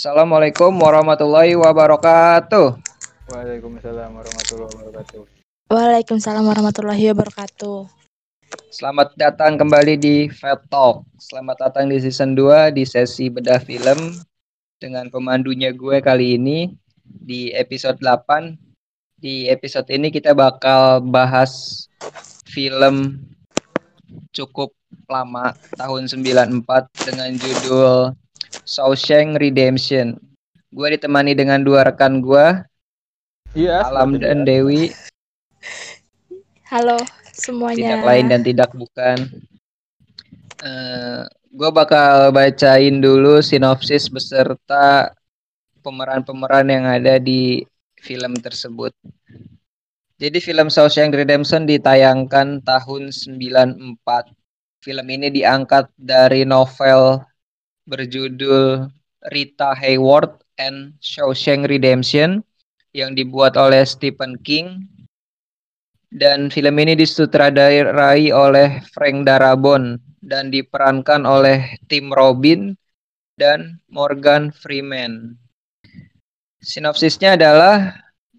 Assalamualaikum warahmatullahi wabarakatuh. Waalaikumsalam warahmatullahi wabarakatuh. Waalaikumsalam warahmatullahi wabarakatuh. Selamat datang kembali di Fat Talk. Selamat datang di season 2 di sesi bedah film dengan pemandunya gue kali ini di episode 8. Di episode ini kita bakal bahas film cukup lama tahun 94 dengan judul Shawshank Redemption. Gue ditemani dengan dua rekan gue, Iya. Alam seperti dan biasa. Dewi, Halo semuanya. tidak lain dan tidak bukan. Eh, gue bakal bacain dulu sinopsis beserta pemeran-pemeran yang ada di film tersebut. Jadi film Shawshank Redemption ditayangkan tahun 94. Film ini diangkat dari novel berjudul Rita Hayworth and Shawshank Redemption yang dibuat oleh Stephen King dan film ini disutradarai oleh Frank Darabont dan diperankan oleh Tim Robin dan Morgan Freeman. Sinopsisnya adalah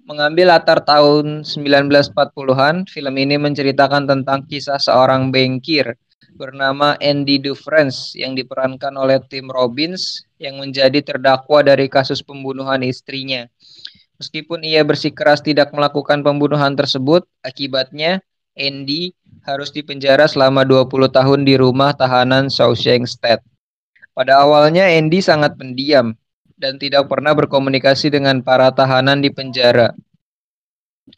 mengambil latar tahun 1940-an, film ini menceritakan tentang kisah seorang bankir bernama Andy Dufresne yang diperankan oleh Tim Robbins yang menjadi terdakwa dari kasus pembunuhan istrinya. Meskipun ia bersikeras tidak melakukan pembunuhan tersebut, akibatnya Andy harus dipenjara selama 20 tahun di rumah tahanan Shawshank State. Pada awalnya Andy sangat pendiam dan tidak pernah berkomunikasi dengan para tahanan di penjara.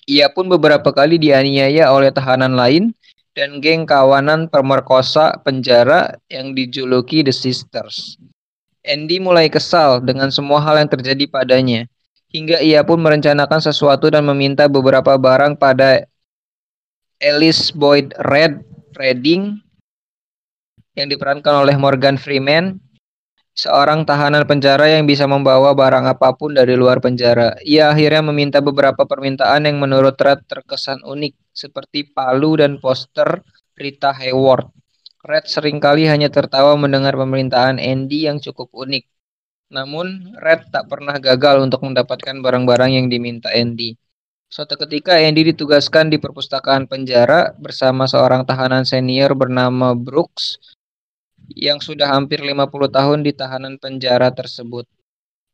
Ia pun beberapa kali dianiaya oleh tahanan lain dan geng kawanan pemerkosa penjara yang dijuluki The Sisters. Andy mulai kesal dengan semua hal yang terjadi padanya, hingga ia pun merencanakan sesuatu dan meminta beberapa barang pada Alice Boyd Red Redding yang diperankan oleh Morgan Freeman, seorang tahanan penjara yang bisa membawa barang apa pun dari luar penjara. Ia akhirnya meminta beberapa permintaan yang menurut Red terkesan unik, seperti palu dan poster Rita Hayworth. Red sering kali hanya tertawa mendengar permintaan Andy yang cukup unik. Namun, Red tak pernah gagal untuk mendapatkan barang-barang yang diminta Andy. Suatu ketika Andy ditugaskan di perpustakaan penjara bersama seorang tahanan senior bernama Brooks yang sudah hampir 50 tahun di tahanan penjara tersebut.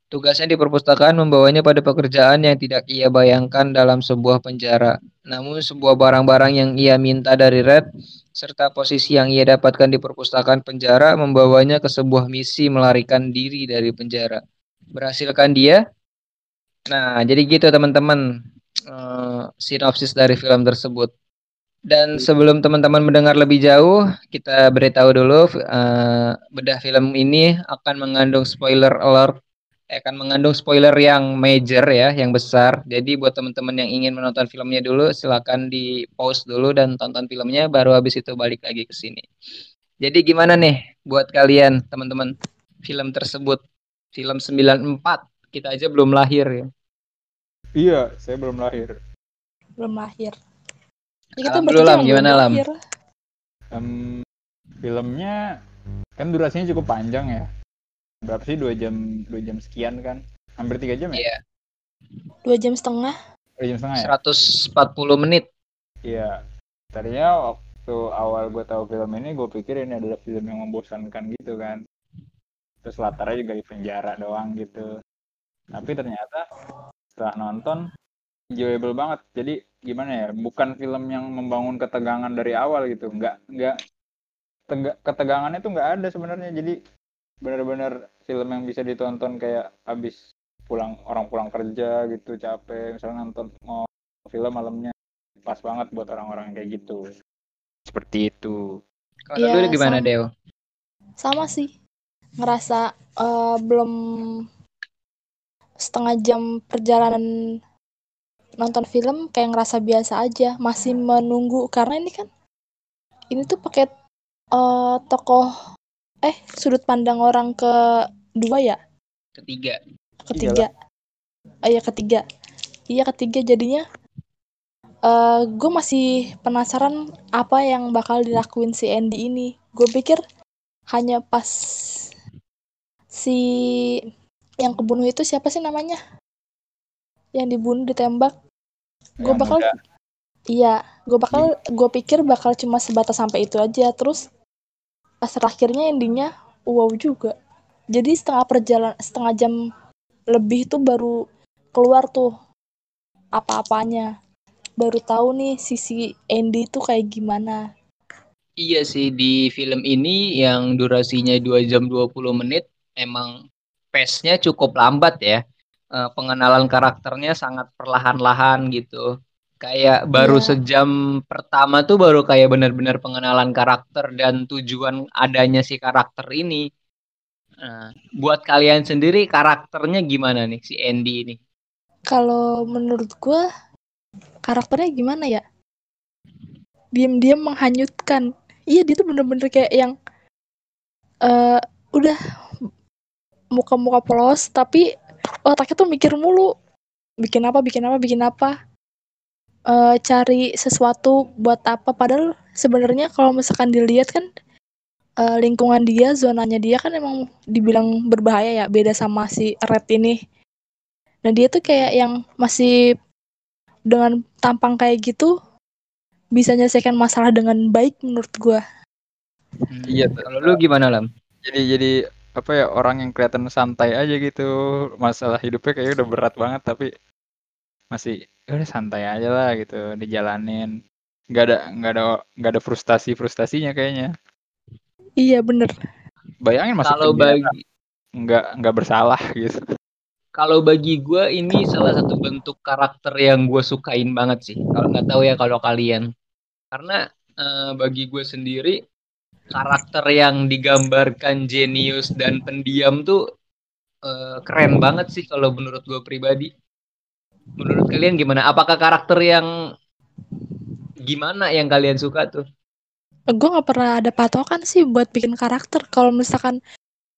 Tugasnya di perpustakaan membawanya pada pekerjaan yang tidak ia bayangkan dalam sebuah penjara. Namun sebuah barang-barang yang ia minta dari Red serta posisi yang ia dapatkan di perpustakaan penjara membawanya ke sebuah misi melarikan diri dari penjara. Berhasilkan dia? Nah, jadi gitu teman-teman eh, sinopsis dari film tersebut. Dan sebelum teman-teman mendengar lebih jauh, kita beritahu dulu eh, bedah film ini akan mengandung spoiler alert, akan mengandung spoiler yang major ya, yang besar. Jadi buat teman-teman yang ingin menonton filmnya dulu, silakan di pause dulu dan tonton filmnya, baru habis itu balik lagi ke sini. Jadi gimana nih buat kalian teman-teman film tersebut? Film 94, kita aja belum lahir ya. Iya, saya belum lahir. Belum lahir. Ya, kita dulu, Lam. Gimana, belum Lam? lahir. Em, filmnya kan durasinya cukup panjang ya. Berapa sih dua jam dua jam sekian kan? Hampir tiga jam ya? Iya, Dua jam setengah. Dua jam setengah ya? 140 menit. Iya. Tadinya waktu awal gue tahu film ini, gue pikir ini adalah film yang membosankan gitu kan. Terus latarnya juga di penjara doang gitu. Tapi ternyata setelah nonton enjoyable banget. Jadi gimana ya? Bukan film yang membangun ketegangan dari awal gitu. Nggak nggak tega- ketegangannya tuh nggak ada sebenarnya. Jadi benar-benar film yang bisa ditonton kayak habis pulang orang pulang kerja gitu capek misalnya nonton mau film malamnya pas banget buat orang-orang yang kayak gitu seperti itu Kalau Iya, lu gimana, sama. Dew? Sama sih. Ngerasa eh, belum setengah jam perjalanan nonton film kayak ngerasa biasa aja. Masih menunggu karena ini kan ini tuh pakai eh, tokoh eh sudut pandang orang kedua ya? Ketiga. ketiga. Oh iya ketiga. Iya ketiga jadinya. Eh gue masih penasaran apa yang bakal dilakuin si Andy ini. Gue pikir hanya pas si yang kebunuh itu siapa sih namanya? Yang dibunuh ditembak. Gue bakal muda. iya gue bakal gue pikir bakal cuma sebatas sampai itu aja. Terus pas terakhirnya endingnya wow juga jadi setengah perjalanan setengah jam lebih tuh baru keluar tuh apa-apanya baru tahu nih sisi Andy tuh kayak gimana Iya sih di film ini yang durasinya 2 jam 20 menit emang pace-nya cukup lambat ya. Eh, pengenalan karakternya sangat perlahan-lahan gitu. Kayak baru Iya. sejam pertama tuh baru kayak benar-benar pengenalan karakter dan tujuan adanya si karakter ini. Nah, buat kalian sendiri karakternya gimana nih si Andy ini? kalau menurut gue karakternya gimana ya? Diam-diam menghanyutkan. Iya dia tuh bener-bener kayak yang eh udah muka-muka polos tapi otaknya tuh mikir mulu. Bikin apa bikin apa bikin apa. Eh cari sesuatu buat apa. Padahal sebenarnya kalau misalkan dilihat kan eh, lingkungan dia zonanya dia kan emang dibilang berbahaya ya beda sama si Red ini. Nah dia tuh kayak yang masih dengan tampang kayak gitu bisa menyelesaikan masalah dengan baik menurut gua. Iya, Hmm, Kalau lu gimana Lam? jadi jadi apa ya orang yang kelihatan santai aja gitu. Masalah hidupnya kayaknya udah berat banget tapi masih "Ya udah santai aja lah gitu dijalanin. Nggak ada nggak ada nggak ada frustasi frustasinya kayaknya iya bener bayangin masuk Kalau bagi nggak nggak bersalah gitu Kalau bagi gue ini salah satu bentuk karakter yang gue sukain banget sih. Kalau nggak tahu ya kalau kalian. Karena eh, bagi gue sendiri karakter yang digambarkan jenius dan pendiam tuh eh, keren banget sih kalau menurut gue pribadi. Menurut kalian gimana? Apakah karakter yang gimana yang kalian suka tuh? Gue nggak pernah ada patokan sih buat bikin karakter. Kalau misalkan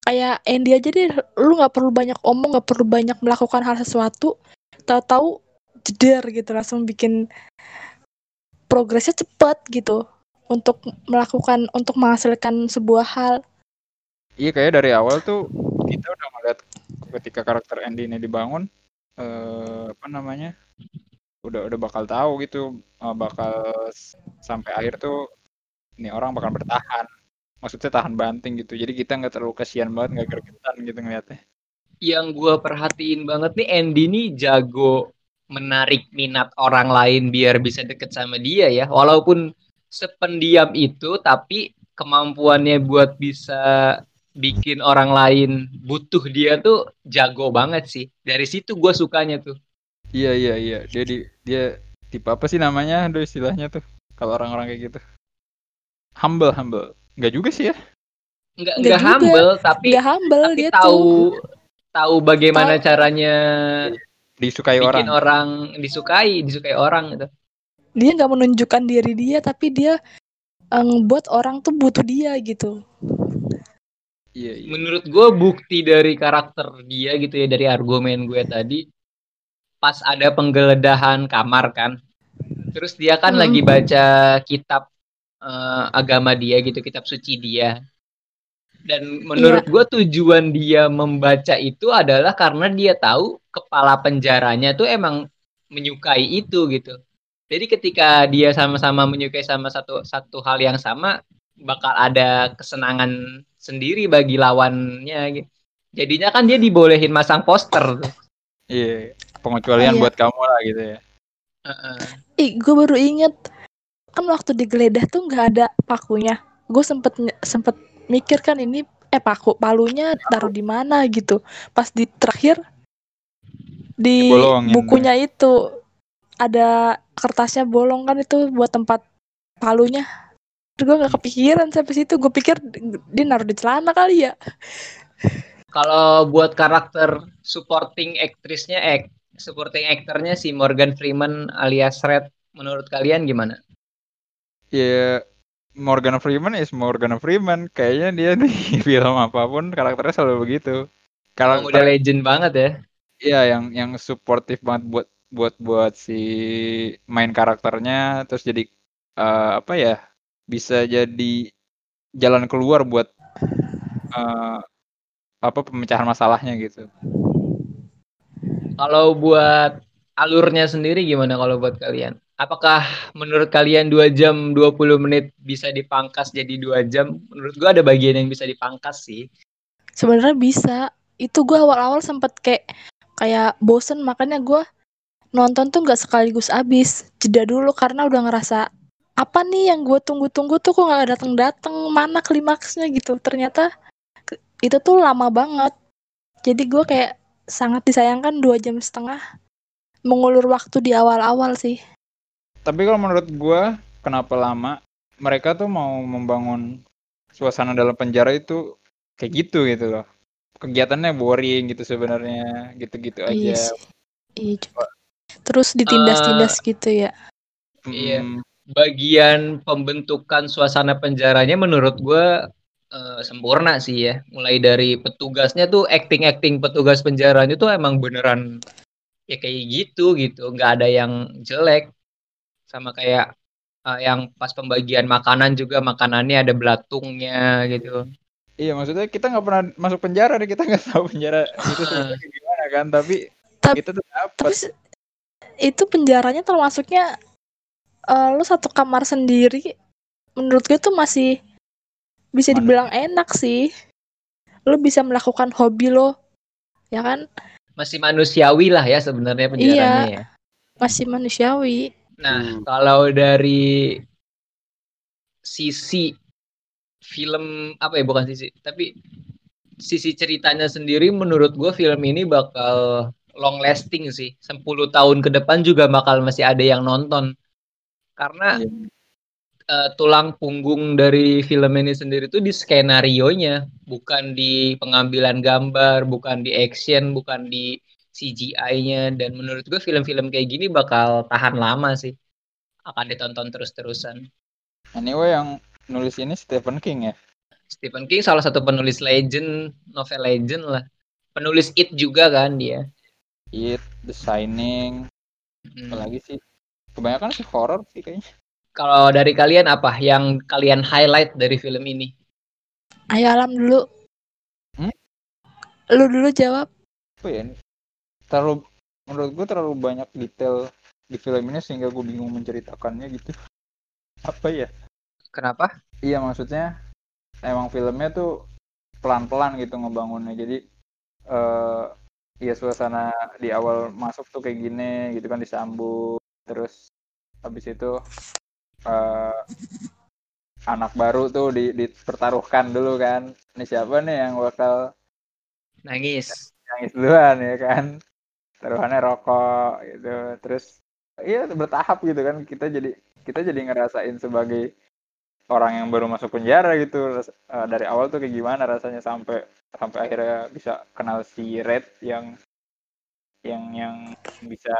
kayak Andy aja deh lu nggak perlu banyak omong nggak perlu banyak melakukan hal sesuatu tahu-tahu jeder gitu langsung bikin progresnya cepat gitu untuk melakukan untuk menghasilkan sebuah hal. Iya kayak dari awal tuh kita udah ngeliat ketika karakter Andy ini dibangun eh, apa namanya udah udah bakal tahu gitu eh, bakal sampai akhir tuh ini orang bakal bertahan maksudnya tahan banting gitu jadi kita nggak terlalu kasihan banget nggak gregetan gitu ngeliatnya Yang gue perhatiin banget nih Andy nih jago menarik minat orang lain biar bisa deket sama dia ya. Walaupun sependiam itu tapi kemampuannya buat bisa bikin orang lain butuh dia tuh jago banget sih. Dari situ gue sukanya tuh. iya iya iya dia di dia tipe apa sih namanya aduh istilahnya tuh kalau orang-orang kayak gitu humble humble nggak juga sih ya Nggak, Nggak nggak juga. humble tapi, dia humble tapi dia tahu tuh tahu bagaimana Tahu. caranya disukai bikin orang orang disukai, disukai orang gitu. dia nggak menunjukkan diri dia tapi dia eh, ngebuat orang tuh butuh dia gitu iya iya menurut gue bukti dari karakter dia gitu ya dari argumen gue tadi pas ada penggeledahan kamar kan terus dia kan Hmm. lagi baca kitab eh, agama dia gitu kitab suci dia dan menurut gue tujuan dia membaca itu adalah karena dia tahu kepala penjaranya tuh emang menyukai itu gitu jadi ketika dia sama-sama menyukai sama satu satu hal yang sama bakal ada kesenangan sendiri bagi lawannya gitu. Jadinya kan dia dibolehin masang poster tuh. iya pengecualian Iya. buat kamu lah gitu ya Heeh. Ih, gue baru inget kan waktu digeledah tuh nggak ada pakunya. Gue sempet sempet mikir kan ini eh paku palunya taruh di mana gitu. Pas di terakhir di Dibolongin. bukunya itu ada kertasnya bolong kan itu buat tempat palunya. Gue nggak kepikiran sampai situ. Gue pikir dia naruh di celana kali ya. Kalau buat karakter supporting aktrisnya eh supporting aktornya si Morgan Freeman alias Red menurut kalian gimana? Ya Morgan Freeman is Morgan Freeman kayaknya dia di film apa pun karakternya selalu begitu Emang udah legend banget ya. iya yang yang suportif banget buat buat buat si main karakternya terus jadi eh, apa ya bisa jadi jalan keluar buat eh, apa pemecahan masalahnya gitu Kalau buat alurnya sendiri gimana kalau buat kalian? Apakah menurut kalian 2 jam 20 menit bisa dipangkas jadi 2 jam? Menurut gua ada bagian yang bisa dipangkas sih. Sebenarnya bisa. Itu gua awal-awal sempet kayak kayak bosen makanya gua nonton tuh nggak sekaligus abis. Jeda dulu karena udah ngerasa apa nih yang gue tunggu-tunggu tuh kok nggak datang-datang mana klimaksnya gitu ternyata itu tuh lama banget jadi gue kayak sangat disayangkan dua jam setengah mengulur waktu di awal-awal sih Tapi kalau menurut gua kenapa lama? Mereka tuh mau membangun suasana dalam penjara itu kayak gitu gitu loh. Kegiatannya boring gitu sebenarnya, gitu-gitu iya aja. sih iya juga. terus ditindas-tindas gitu ya Iya. Mm, Bagian pembentukan suasana penjaranya menurut gua eh, sempurna sih ya. Mulai dari petugasnya tuh acting-acting petugas penjaranya tuh emang beneran ya kayak gitu gitu. nggak ada yang jelek. Sama kayak eh, yang pas pembagian makanan juga makanannya ada belatungnya gitu. Iya maksudnya kita nggak pernah masuk penjara nih kita nggak tahu penjara itu gimana kan tapi Tap- kita tuh tapi dapat itu penjaranya termasuknya eh, lu satu kamar sendiri menurut gue tuh masih bisa Mana? dibilang enak sih lu bisa melakukan hobi lo ya kan Masih manusiawi lah ya sebenarnya penjaranya ya. masih manusiawi Nah, Hmm. kalau dari sisi film apa ya bukan sisi, tapi sisi ceritanya sendiri menurut gue film ini bakal long lasting sih. 10 tahun ke depan juga bakal masih ada yang nonton. Karena Iya. eh, tulang punggung dari film ini sendiri tuh di skenario-nya, bukan di pengambilan gambar, bukan di action, bukan di CGI-nya dan menurut gue film-film kayak gini bakal tahan lama sih. Akan ditonton terus-terusan. anyway yang nulis ini Stephen King ya Stephen King salah satu penulis legend, novel legend lah. Penulis It juga kan dia. It The Shining Hmm. apalagi sih kebanyakan sih horror sih kayaknya Kalau dari kalian apa yang kalian highlight dari film ini? ayo alam dulu Hmm? lu dulu jawab apa ya ini terlalu menurut gue terlalu banyak detail di film ini sehingga gue bingung menceritakannya gitu. Apa ya? Kenapa? iya maksudnya emang filmnya tuh pelan-pelan gitu ngebangunnya. Jadi eh ya suasana di awal masuk tuh kayak gini gitu kan disambut. Terus habis itu eh anak baru tuh di dipertaruhkan dulu kan. Ini siapa nih yang bakal Nangis. nangis duluan ya kan taruhannya rokok gitu. Terus iya bertahap gitu kan. Kita jadi kita jadi ngerasain sebagai orang yang baru masuk penjara gitu. Eh, dari awal tuh kayak gimana rasanya sampai sampai akhirnya bisa kenal si Red yang yang yang bisa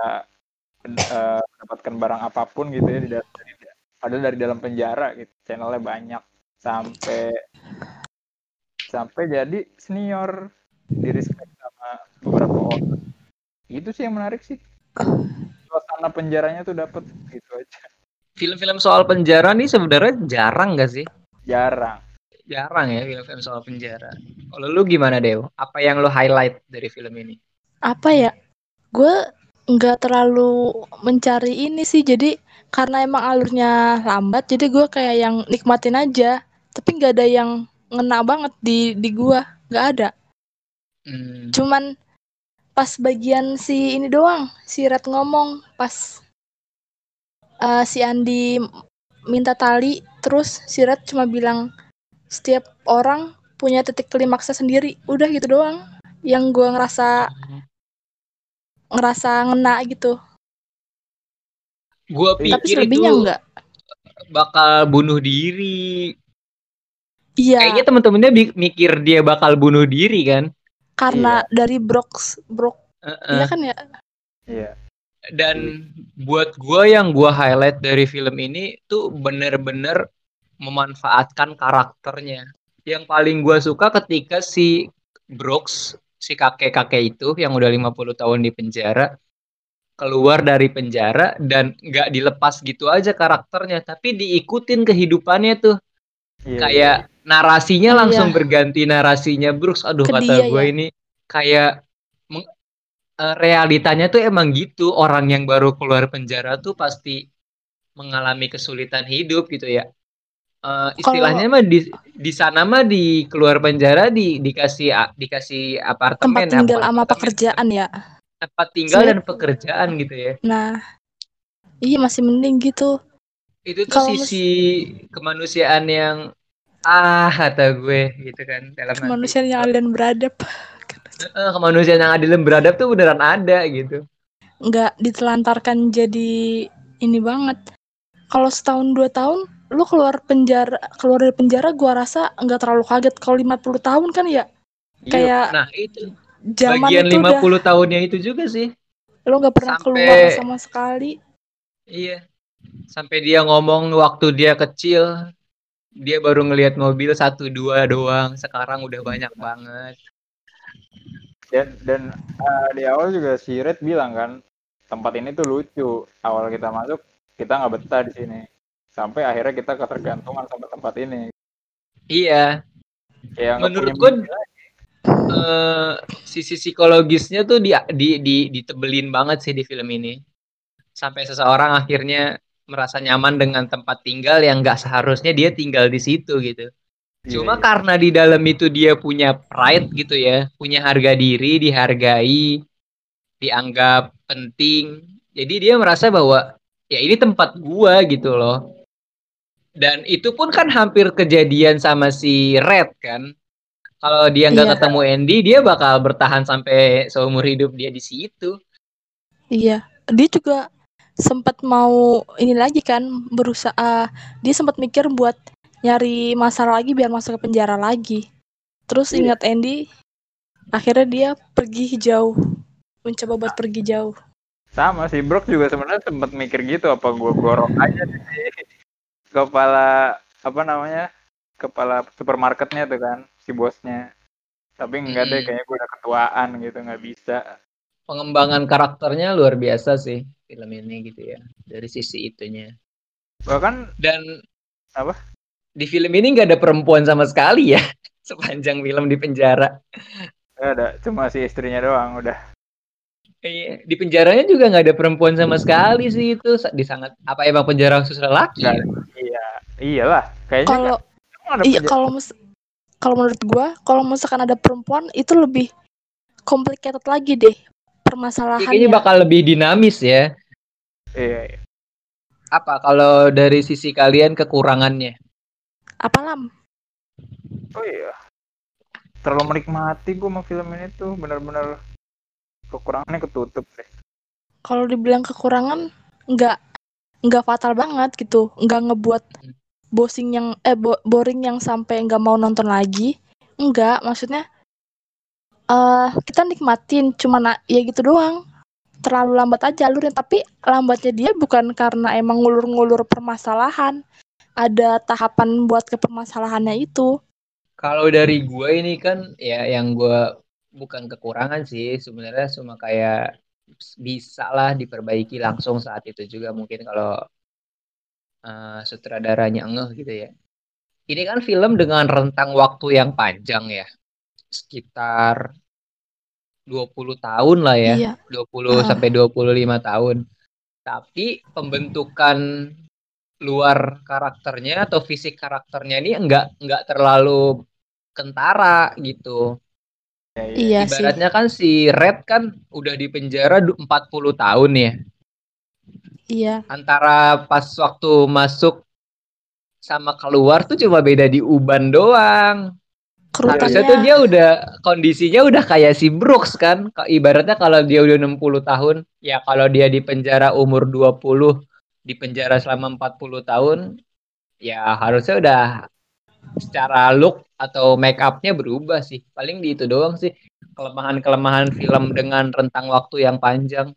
eh, mendapatkan barang apa pun gitu ya di da- dari, ada dari dalam penjara gitu. Channelnya banyak. Sampai sampai jadi senior. Di respect sama beberapa orang itu sih yang menarik sih suasana penjaranya tuh dapet gitu aja Film-film soal penjara nih sebenarnya jarang gak sih? jarang Jarang ya film-film soal penjara. Kalau lu gimana Dew? Apa yang lu highlight dari film ini? apa ya gue nggak terlalu mencari ini sih jadi karena emang alurnya lambat jadi gue kayak yang nikmatin aja tapi nggak ada yang ngena banget di di gue nggak ada Hmm. cuman pas bagian si ini doang si Red ngomong pas eh, si Andi minta tali terus si Red cuma bilang setiap orang punya titik klimaksnya sendiri udah gitu doang yang gue ngerasa ngerasa ngena gitu Gua tapi pikir selebihnya itu enggak bakal bunuh diri. iya Kayaknya temen-temennya mikir dia bakal bunuh diri kan? Karena dari Brox Brok Heeh. iya kan ya iya Dan buat gua yang gua highlight dari film ini tuh bener-bener memanfaatkan karakternya. Yang paling gua suka ketika si Brooks, si kakek-kakek itu yang udah 50 tahun di penjara, keluar dari penjara dan nggak dilepas gitu aja karakternya, tapi diikutin kehidupannya tuh. iya Kayak narasinya Iya. langsung berganti narasinya Brooks. Aduh Ke kata dia gue ya. ini kayak eh, realitanya tuh emang gitu. Orang yang baru keluar penjara tuh pasti mengalami kesulitan hidup gitu ya. Eh, istilahnya mah di di sana mah di keluar penjara di dikasih a- dikasih apartemen tempat tinggal apa- sama apartemen, pekerjaan ya. tempat tinggal Sebenarnya- dan pekerjaan gitu ya. Nah, iya masih mending gitu. Itu tuh mes- sisi kemanusiaan yang ah kata gue gitu kan dalam. Kemanusiaan yang adil dan beradab. Eh, kemanusiaan yang adil dan beradab tuh beneran ada gitu. Nggak ditelantarkan jadi ini banget. Kalau setahun dua tahun, lu keluar penjara keluar dari penjara gua rasa nggak terlalu kaget. Kalau 50 tahun kan ya Iya, Kayak nah itu zaman bagian itu udah 50 tahunnya itu juga sih. lu nggak pernah sampai- keluar sama sekali. Iya. Sampai dia ngomong waktu dia kecil, dia baru ngelihat mobil satu dua doang. Sekarang udah banyak banget. dan dan eh, di awal juga si Red bilang kan tempat ini tuh lucu awal kita masuk kita nggak betah di sini sampai akhirnya kita ketergantungan sama tempat ini Iya. nggak Menurut gue eh, sisi psikologisnya tuh di, di, di, ditebelin banget sih di film ini. Sampai seseorang akhirnya merasa nyaman dengan tempat tinggal yang nggak seharusnya dia tinggal di situ gitu. Iya, Cuma iya. karena di dalam itu dia punya pride gitu ya, punya harga diri, dihargai, dianggap penting. Jadi dia merasa bahwa ya ini tempat gua gitu loh. Dan itu pun kan hampir kejadian sama si Red kan. Kalau dia nggak Iya. ketemu Andy, dia bakal bertahan sampai seumur hidup dia di situ. Iya, dia juga sempat mau ini lagi kan berusaha dia sempat mikir buat nyari masalah lagi biar masuk ke penjara lagi. Terus Iya. ingat Andy, akhirnya dia pergi jauh, mencoba buat pergi jauh. sama si Brock juga sebenarnya sempat mikir gitu apa gua gorok aja di kepala apa namanya kepala supermarketnya tuh kan si bosnya tapi enggak deh kayaknya gue udah ketuaan gitu nggak bisa Pengembangan karakternya luar biasa sih film ini gitu ya. Dari sisi itunya. bahkan Dan Apa? Di film ini nggak ada perempuan sama sekali ya sepanjang film di penjara. nggak ada cuma si istrinya doang udah Iya, di penjaranya juga nggak ada perempuan sama sekali sih itu di sangat apa emang penjara khusus lelaki? Ya? iya iyalah kayaknya Kalau kan, iya kalau kalau menurut gua, kalau misalkan ada perempuan itu lebih complicated lagi deh Permasalahannya. kayaknya bakal lebih dinamis ya. iya, iya. Apa kalau dari sisi kalian kekurangannya? Apa lam? oh iya terlalu menikmati gue sama film ini tuh benar-benar kekurangannya ketutup deh Kalau dibilang kekurangan, nggak nggak fatal banget gitu, nggak ngebuat boring yang eh bo- boring yang sampai nggak mau nonton lagi. Enggak, maksudnya eh kita nikmatin, cuma na- ya gitu doang. Terlalu lambat aja alurnya, tapi lambatnya dia bukan karena emang ngulur-ngulur permasalahan. Ada tahapan buat ke permasalahannya itu. Kalau dari gue ini kan ya yang gue bukan kekurangan sih sebenarnya cuma kayak bisa lah diperbaiki langsung saat itu juga mungkin kalau eh, sutradaranya ngeh gitu ya. Ini kan film dengan rentang waktu yang panjang ya. Sekitar 20 tahun lah ya. Iya. 20 Ah. sampai 25 tahun. Tapi pembentukan luar karakternya atau fisik karakternya ini enggak enggak terlalu kentara gitu. ya, iya. Iya sih. Ibaratnya kan si Red kan udah di penjara du- 40 tahun ya. Iya. Antara pas waktu masuk sama keluar tuh cuma beda di uban doang. Harusnya tuh dia udah kondisinya udah kayak si Brooks kan. Ka- Ibaratnya kalau dia udah 60 tahun, ya kalau dia di penjara umur 20, di penjara selama 40 tahun, ya harusnya udah secara look atau make up-nya berubah sih. Paling di itu doang sih. Kelemahan-kelemahan film dengan rentang waktu yang panjang.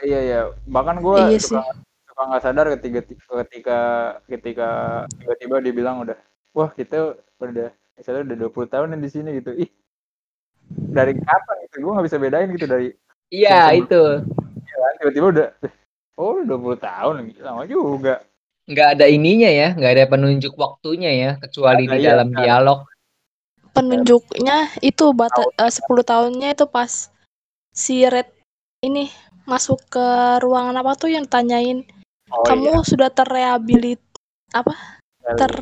Iya iya, bahkan gue Iya suka suka nggak sadar ketika ketika ketika tiba-tiba dia bilang udah, wah kita udah misalnya udah 20 tahun nih di sini gitu. Ih, dari kapan gitu? Gue nggak bisa bedain gitu dari Iya, itu. ya kan, tiba-tiba udah, oh udah 20 tahun lama juga. Nggak ada ininya ya, nggak ada penunjuk waktunya ya, kecuali Ada, di iya, dalam kan. dialog. penunjuknya itu bata, eh, 10 tahunnya itu pas si Red ini masuk ke ruangan apa tuh yang tanyain Oh kamu sudah terrehabilit apa iya. ter.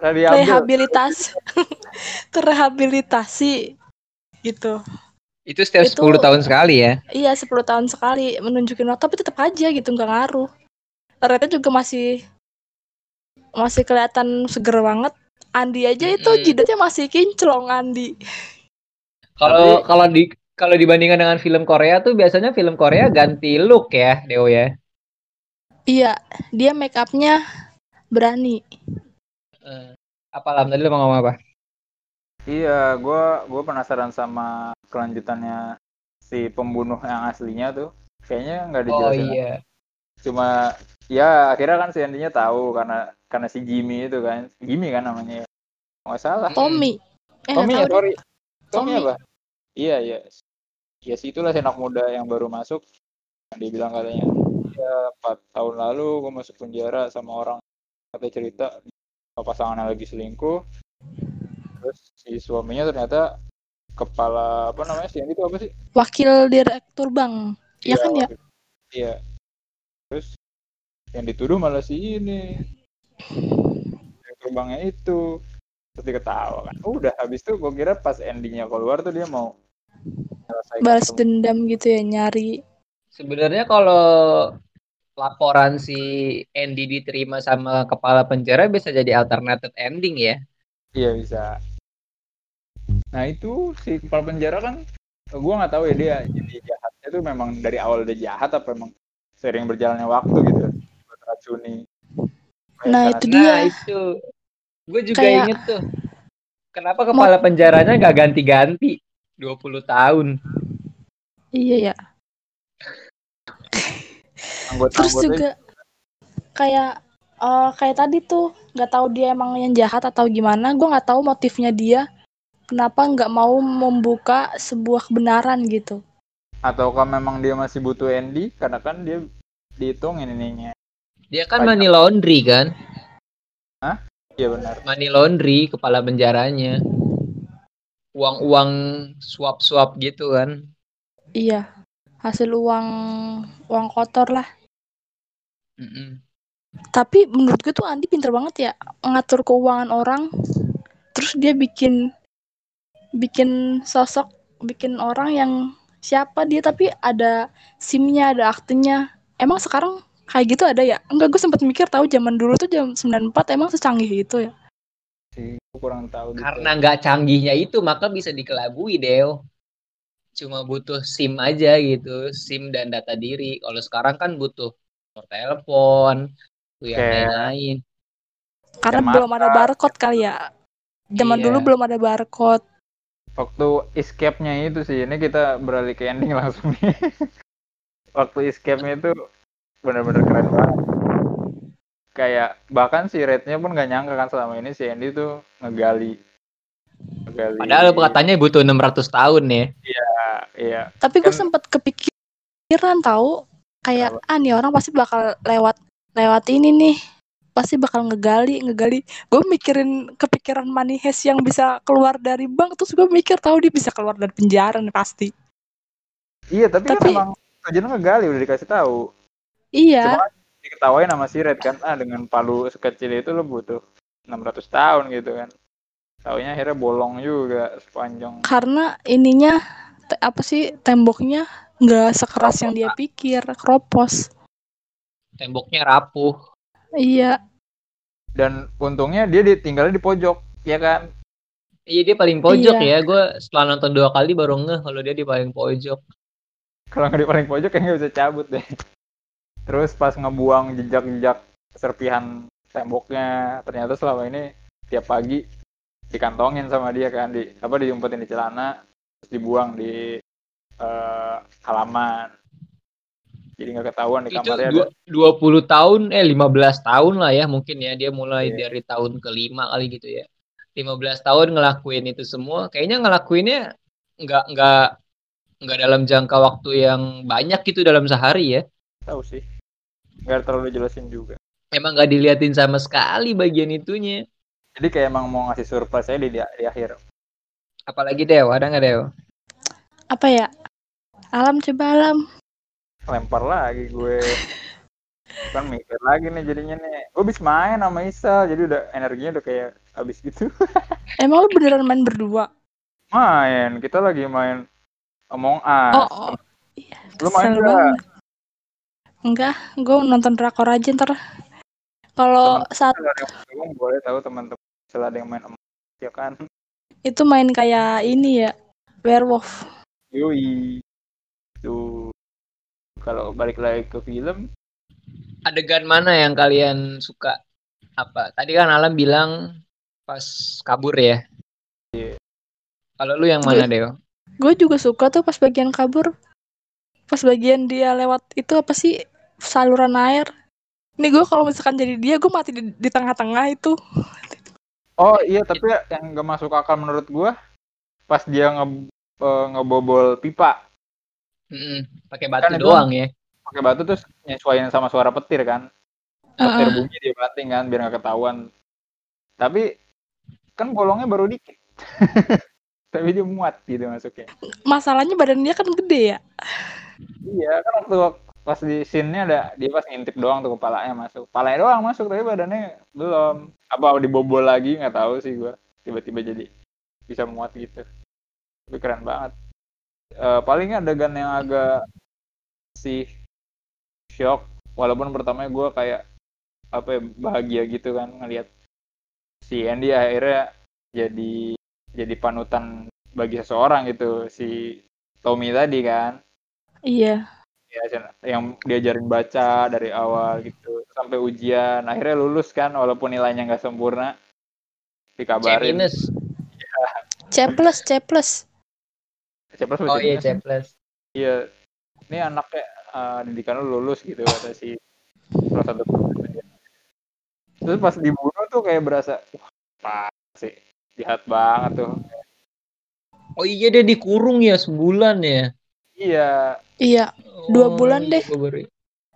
Rehabilitas terrehabilitasi gitu. Itu setiap Itu- 10 tahun sekali ya. iya 10 tahun sekali menunjukin waktu tapi tetap aja gitu nggak ngaruh. Rednya juga masih masih kelihatan seger banget. Andi aja itu jidatnya masih kinclong Andi. Kalau kalau di kalau dibandingkan dengan film Korea tuh biasanya film Korea ganti look ya, Deo ya. iya dia make upnya berani Eh, apa lam tadi lu mau ngomong apa? Iya, gua gua penasaran sama kelanjutannya si pembunuh yang aslinya tuh. Kayaknya nggak Oh dijelasin. iya. Cuma ya akhirnya kan si Andy-nya tahu karena karena si Jimmy itu kan. Jimmy kan namanya. ya. Nggak salah. Tommy eh Tommy ya, sorry. Tommy Tommy. apa? Iya, iya. Ya sih itulah si anak muda yang baru masuk. Dia bilang katanya, ya empat tahun lalu gue masuk penjara sama orang kata cerita pasangannya lagi selingkuh. Terus si suaminya ternyata kepala apa namanya sih itu apa sih? wakil direktur bank ya kan ya Iya. Terus yang dituduh malah si ini. Yang terbangnya itu. Terus diketawa kan. Udah habis itu gue kira pas endingnya keluar tuh dia mau balas dendam gitu ya nyari Sebenarnya kalau laporan si Andy diterima sama kepala penjara bisa jadi alternative ending ya. Iya bisa. Nah itu si kepala penjara kan gue nggak tahu ya dia jadi jahatnya tuh memang dari awal udah jahat apa memang sering berjalannya waktu gitu buat racuni. Nah, Kayak itu Nah dia itu, gue juga Kayak- inget tuh. Kenapa kepala penjaranya gak ganti-ganti? 20 tahun. iya ya anggota terus juga kayak eh, kayak tadi tuh nggak tahu dia emang yang jahat atau gimana gue nggak tahu motifnya dia kenapa nggak mau membuka sebuah kebenaran gitu ataukah memang dia masih butuh Andy karena kan dia dihitungin ininya. Dia kan Banyak. money laundry kan? Iya benar. Money laundry kepala penjaranya. Uang-uang suap-suap gitu kan. iya hasil uang uang kotor lah Mm-mm. tapi menurut gue tuh Andi pinter banget ya ngatur keuangan orang terus dia bikin bikin sosok bikin orang yang siapa dia tapi ada SIM-nya ada aktenya emang sekarang kayak gitu ada ya enggak gue sempat mikir tahu zaman dulu tuh jam 94 emang secanggih itu ya Sih, kurang tahu gitu. Karena nggak canggihnya itu maka bisa dikelabui Deo. Cuma butuh SIM aja gitu, SIM dan data diri. Kalau sekarang kan butuh nomor telepon, tuh yang lain-lain. karena Kayak belum ada barcode kali ya zaman Iya. dulu belum ada barcode Waktu escape-nya itu sih, ini kita beralih ke ending langsung nih. Waktu escape-nya itu benar-benar keren banget. Kayak bahkan si Red-nya pun nggak nyangka kan selama ini si Andy tuh ngegali. Ngegali. Padahal katanya butuh 600 tahun ya. Iya. tapi gue Kan- sempat kepikiran tahu kayak ah nih orang pasti bakal lewat lewat ini nih pasti bakal ngegali ngegali gue mikirin kepikiran money heist yang bisa keluar dari bank terus gue mikir tahu dia bisa keluar dari penjara nih pasti Iya, tapi, kan Tapi- emang tujuannya ngegali udah dikasih tahu. iya Cuma kan diketawain sama si Red kan, ah dengan palu sekecil itu lo butuh 600 tahun gitu kan. Taunya akhirnya bolong juga sepanjang. karena ininya te- apa sih temboknya nggak sekeras yang dia pikir keropos Temboknya rapuh. iya Dan untungnya dia ditinggalnya di pojok, ya kan? Iya dia paling pojok Iya. ya. Gue setelah nonton dua kali baru ngeh kalau dia di paling pojok. Kalau nggak di paling pojok kayaknya bisa cabut deh. Terus pas ngebuang jejak-jejak serpihan temboknya, ternyata selama ini tiap pagi dikantongin sama dia kan, di apa diumpetin di celana, terus dibuang di eh, halaman. Jadi nggak ketahuan di Itu kamarnya dua, 20 tahun, eh 15 tahun lah ya mungkin ya. Dia mulai Iya. dari tahun kelima kali gitu ya. 15 tahun ngelakuin itu semua. Kayaknya ngelakuinnya nggak nggak nggak dalam jangka waktu yang banyak gitu dalam sehari ya. tahu sih. Nggak terlalu jelasin juga. Emang nggak diliatin sama sekali bagian itunya. Jadi kayak emang mau ngasih surprise aja di, di akhir. Apalagi Dew, ada nggak Dew? apa ya Alam coba alam. lempar lagi gue kan mikir lagi nih jadinya nih gue habis main sama Isa jadi udah energinya udah kayak habis gitu Emang lu beneran main berdua? main kita lagi main Among Us Oh, oh. Iya, Lu main banget. Enggak, gue nonton drakor aja ntar. Kalau saat boleh tahu teman-teman setelah ada yang main Us ya kan itu main kayak ini ya, werewolf. yoi tuh kalau balik lagi ke film Adegan mana yang kalian suka? Apa? Tadi kan Alam bilang pas kabur ya. Iya. Kalau lu yang mana, Deo? Gue juga suka tuh pas bagian kabur. Pas bagian dia lewat itu apa sih saluran air. Nih gue kalau misalkan jadi dia, gue mati di, di tengah-tengah itu. Oh iya tapi yang gak masuk akal menurut gua pas dia nge eh, ngebobol pipa. Mm-mm, Pakai batu Kan doang ya. pakai batu terus nyesuaiin sama suara petir kan. Petir Heeh. bunyi dia banting kan biar nggak ketahuan. Tapi kan bolongnya baru dikit. Tapi dia muat gitu masuknya. Masalahnya badan dia kan gede ya. iya kan waktu pas di scene-nya ada dia pas ngintip doang tuh kepalanya masuk. Kepalanya doang masuk tapi badannya belum. Apa dibobol lagi? Nggak tahu sih gua. Tiba-tiba jadi bisa muat gitu. Tapi keren banget. Eh paling adegan yang agak sih shock walaupun pertamanya gua kayak apa ya bahagia gitu kan ngelihat si Andy akhirnya jadi jadi panutan bagi seseorang gitu si Tommy tadi kan. Iya. Ya yang diajarin baca dari awal gitu sampai ujian. Akhirnya lulus kan walaupun nilainya nggak sempurna. C dikabarin minus. C plus, C plus. siapa sih Oh iya, minus? C plus. iya. Ini anaknya uh, didikan lu lulus gitu kata si salah satu terus pas dibunuh tuh kayak berasa wah pak sih. Jahat banget tuh. Oh iya dia dikurung ya sebulan ya. iya. Iya, Dua Oh, bulan iya, deh. baru-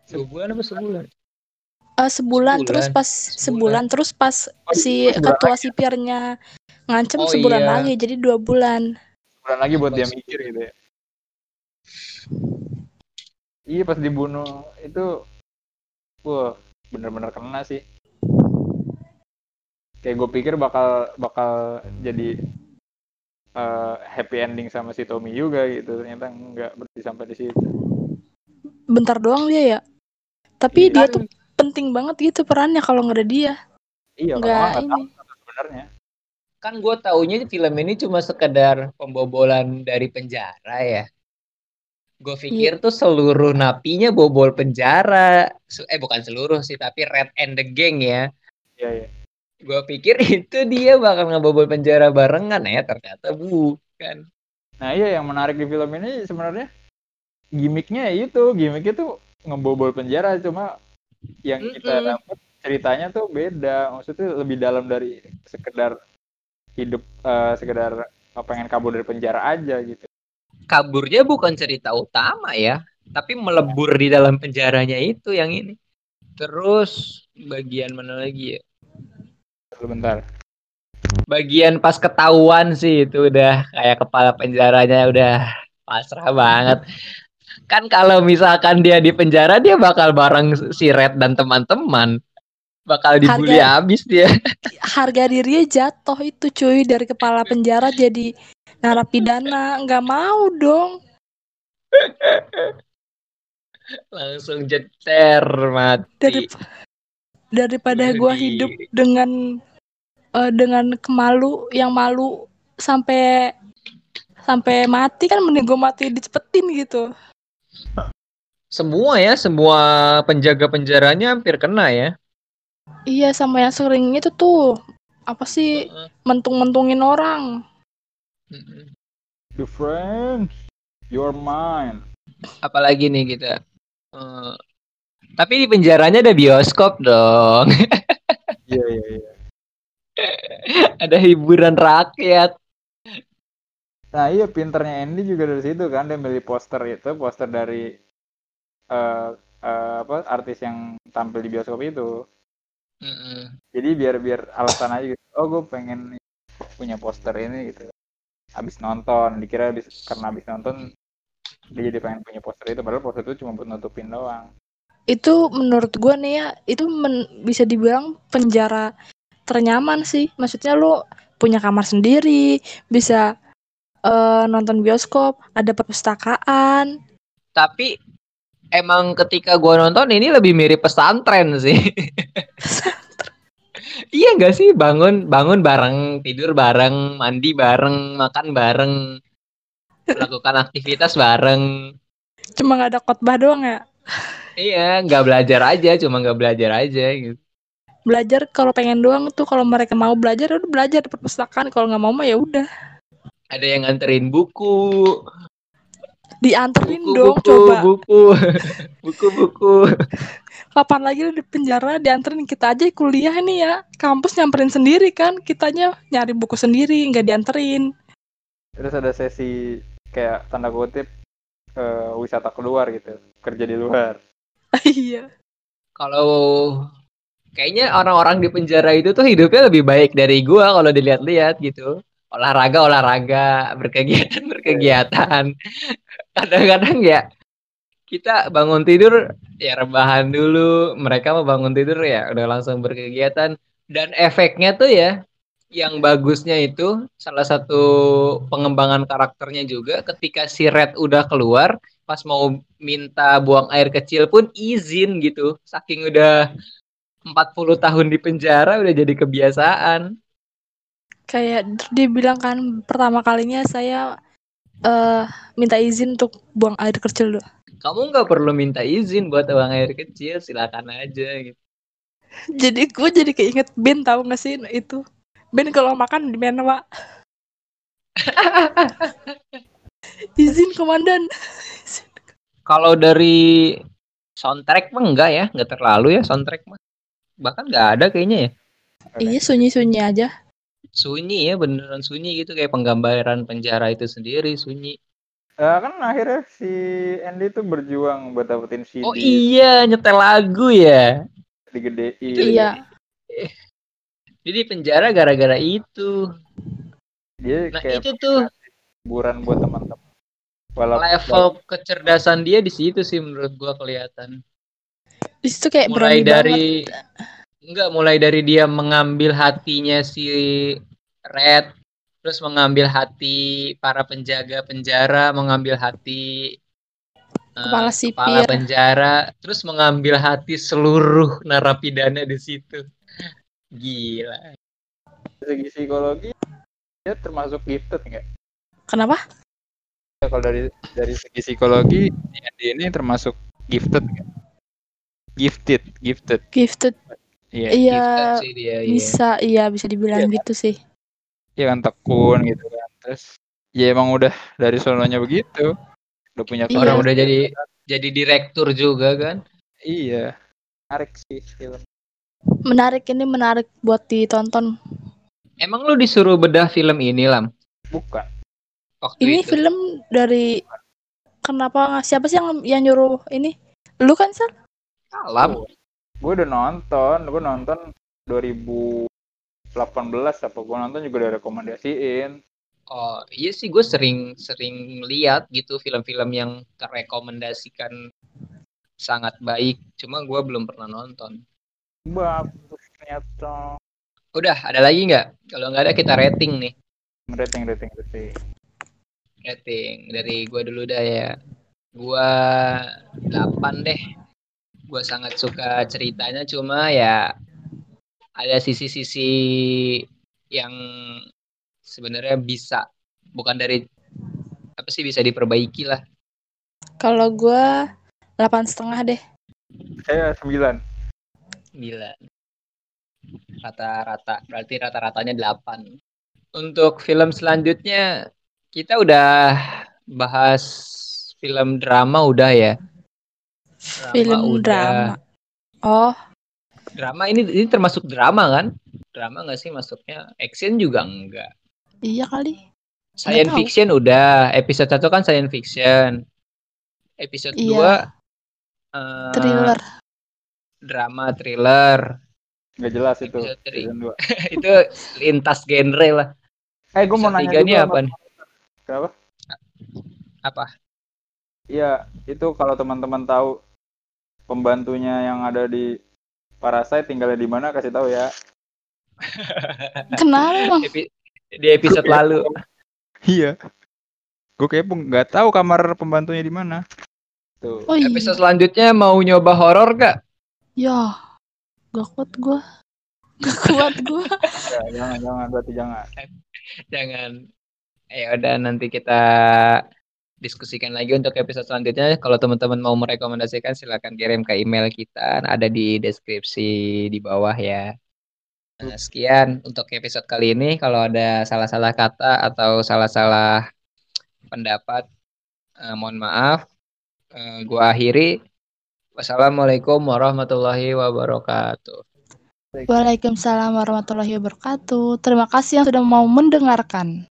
Dua bulan apa sebulan? eh, sebulan, terus Sebulan. pas sebulan, terus pas Oh, si sebulan ketua sipirnya ngancem Oh, sebulan iya. lagi, jadi dua bulan. sebulan lagi buat dia mikir gitu ya iya pas dibunuh itu wah bener-bener kena sih kayak gue pikir bakal bakal jadi eh, happy ending sama si Tommy juga gitu ternyata nggak berarti sampai di situ Bentar doang dia ya. Tapi Iya. dia tuh penting banget gitu perannya kalau nggak ada dia. iya Nggak ini. tahu sebenarnya Kan gue taunya film ini cuma sekedar pembobolan dari penjara ya. Gue pikir tuh seluruh napinya bobol penjara. Eh bukan seluruh sih, tapi Red and the Gang ya. iya iya Gue pikir itu dia bakal ngebobol penjara barengan ya, ternyata bukan. nah iya yang menarik di film ini sebenarnya gimmicknya ya itu gimmicknya tuh ngebobol penjara cuma yang kita Mm-mm. dapat ceritanya tuh beda maksudnya lebih dalam dari sekedar hidup eh, sekedar pengen kabur dari penjara aja gitu Kaburnya bukan cerita utama ya, tapi melebur di dalam penjaranya itu yang ini. Terus bagian mana lagi ya? sebentar bagian pas ketahuan sih itu udah kayak kepala penjaranya udah pasrah banget. Kan kalau misalkan dia di penjara dia bakal bareng si Red dan teman-teman. Bakal dibully Harga- habis dia. Harga dirinya jatuh itu cuy dari kepala penjara jadi narapidana. Nggak mau dong. Langsung jeter mati. Dari, daripada gua Bunuh hidup dengan eh, dengan kemalu yang malu sampai sampai mati kan mending gue mati dicepetin gitu. Semua ya, semua penjaga penjaranya hampir kena ya. Iya sama yang sering itu tuh apa sih Heeh. mentung-mentungin orang. The friends you're mine Apalagi nih kita. Eh, tapi di penjaranya ada bioskop dong. iya iya iya ada hiburan rakyat. Nah iya pinternya Andy juga dari situ kan dia milih poster itu poster dari eh eh, apa artis yang tampil di bioskop itu Mm-mm. jadi biar biar alasan aja gitu oh gue pengen punya poster ini gitu habis nonton dikira habis karena habis nonton dia jadi pengen punya poster itu padahal poster itu cuma buat nutupin doang Itu menurut gua nih ya, itu men- bisa dibilang penjara ternyaman sih. Maksudnya lu punya kamar sendiri, bisa eh, nonton bioskop, ada perpustakaan. Tapi emang ketika gua nonton ini lebih mirip pesantren sih. iya nggak sih bangun bangun bareng, tidur bareng, mandi bareng, makan bareng, melakukan aktivitas bareng. Cuma nggak ada khotbah doang ya. Iya, nggak belajar aja, cuma nggak belajar aja gitu. Belajar kalau pengen doang tuh kalau mereka mau belajar udah belajar di perpustakaan, kalau nggak mau mah ya udah. Ada yang nganterin buku, Dianterin buku, dong buku, coba. buku, buku, buku. Kapan lagi lu di penjara dianterin kita aja kuliah nih ya. Kampus nyamperin sendiri kan, kitanya nyari buku sendiri, nggak dianterin. terus ada sesi kayak tanda kutip eh, wisata keluar gitu kerja di luar Iya. Kalau kayaknya orang-orang di penjara itu tuh hidupnya lebih baik dari gua kalau dilihat-lihat gitu. Olahraga, olahraga, berkegiatan, berkegiatan. Kadang-kadang ya kita bangun tidur ya rebahan dulu, mereka mau bangun tidur ya udah langsung berkegiatan. Dan efeknya tuh ya yang bagusnya itu salah satu pengembangan karakternya juga ketika si Red udah keluar pas mau minta buang air kecil pun izin gitu. Saking udah 40 tahun di penjara udah jadi kebiasaan Kayak dia bilang kan pertama kalinya saya eh minta izin untuk buang air kecil dulu. kamu nggak perlu minta izin buat buang air kecil silakan aja gitu Jadi gue jadi keinget Ben tahu gak sih itu? Ben kalau makan di mana pak? izin komandan. kalau dari soundtrack mah enggak ya nggak terlalu ya soundtrack mah bahkan nggak ada kayaknya ya Iya sunyi-sunyi aja. Sunyi ya beneran sunyi gitu kayak penggambaran penjara itu sendiri sunyi. Eh, kan akhirnya si Andy tuh berjuang buat dapetin CD oh iya nyetel lagu ya? Digedein. Iya. jadi penjara gara-gara itu. Dia nah kayak itu tuh. hiburan buat teman-teman. Walaupun level kecerdasan dia di situ sih menurut gua kelihatan. Di situ kayak mulai berani dari banget. Enggak mulai dari dia mengambil hatinya si Red terus mengambil hati para penjaga penjara mengambil hati eh, Kepala kepala sipir. penjara terus mengambil hati seluruh narapidana di situ gila dari segi psikologi dia termasuk gifted nggak? Kenapa? Ya, kalau dari dari segi psikologi ini termasuk gifted nggak? Gifted, gifted. Gifted. Iya. Iya Gifted sih dia iya. bisa iya bisa dibilang Iya. gitu sih. Iya kan tekun gitu kan. Terus ya emang udah dari sononya begitu. Udah punya Iya. orang udah jadi jadi direktur juga kan Iya. Menarik sih film. Menarik ini menarik buat ditonton. emang lu disuruh bedah film ini lam Bukan. waktu Ini itu film dari kenapa siapa sih yang yang nyuruh ini? Lu kan Sal? Alam Gue udah nonton, gue nonton 2018 apa gue nonton juga udah rekomendasiin. Oh iya sih gue sering sering lihat gitu film-film yang terrekomendasikan sangat baik. Cuma gue belum pernah nonton. Bagus ternyata. Udah ada lagi nggak? Kalau nggak ada kita rating nih. Rating, rating, rating. Rating dari gue dulu dah ya. Gue 8 deh. Gue sangat suka ceritanya. Cuma ya ada sisi-sisi yang sebenarnya bisa bukan dari apa sih bisa diperbaiki lah. Kalau gua delapan setengah deh. Saya 9. Gila. Rata-rata, berarti rata-ratanya 8. Untuk film selanjutnya, kita udah bahas film drama udah ya. Drama Film udah. drama. Oh, Drama ini ini termasuk drama kan? Drama nggak sih masuknya? Action juga enggak. iya kali. Science fiction udah. Episode 1 kan science fiction. Episode 2 Iya. eh, Thriller. drama thriller. Nggak jelas itu. Episode three. Season 2. Itu lintas genre lah. Eh, gue mau nanya ini apa nih? Kenapa? Apa? iya itu kalau teman-teman tahu pembantunya yang ada di Parasite tinggalnya di mana kasih tahu ya. Kenapa emang? Epi- di episode lalu. Iya. Gue kayak nggak tahu kamar pembantunya di mana. Tuh. Oh iya. Episode selanjutnya mau nyoba horor gak? Ya. Gak kuat gua. Gak kuat gua. Ya, jangan jangan berarti jangan. Jangan. Ya udah nanti kita diskusikan lagi untuk episode selanjutnya. Kalau teman-teman mau merekomendasikan silakan kirim ke email kita, ada di deskripsi di bawah ya. Nah, sekian untuk episode kali ini. Kalau ada salah-salah kata atau salah-salah pendapat, eh, mohon maaf. Eh, gua akhiri. Wassalamualaikum warahmatullahi wabarakatuh. Waalaikumsalam warahmatullahi wabarakatuh. Terima kasih yang sudah mau mendengarkan.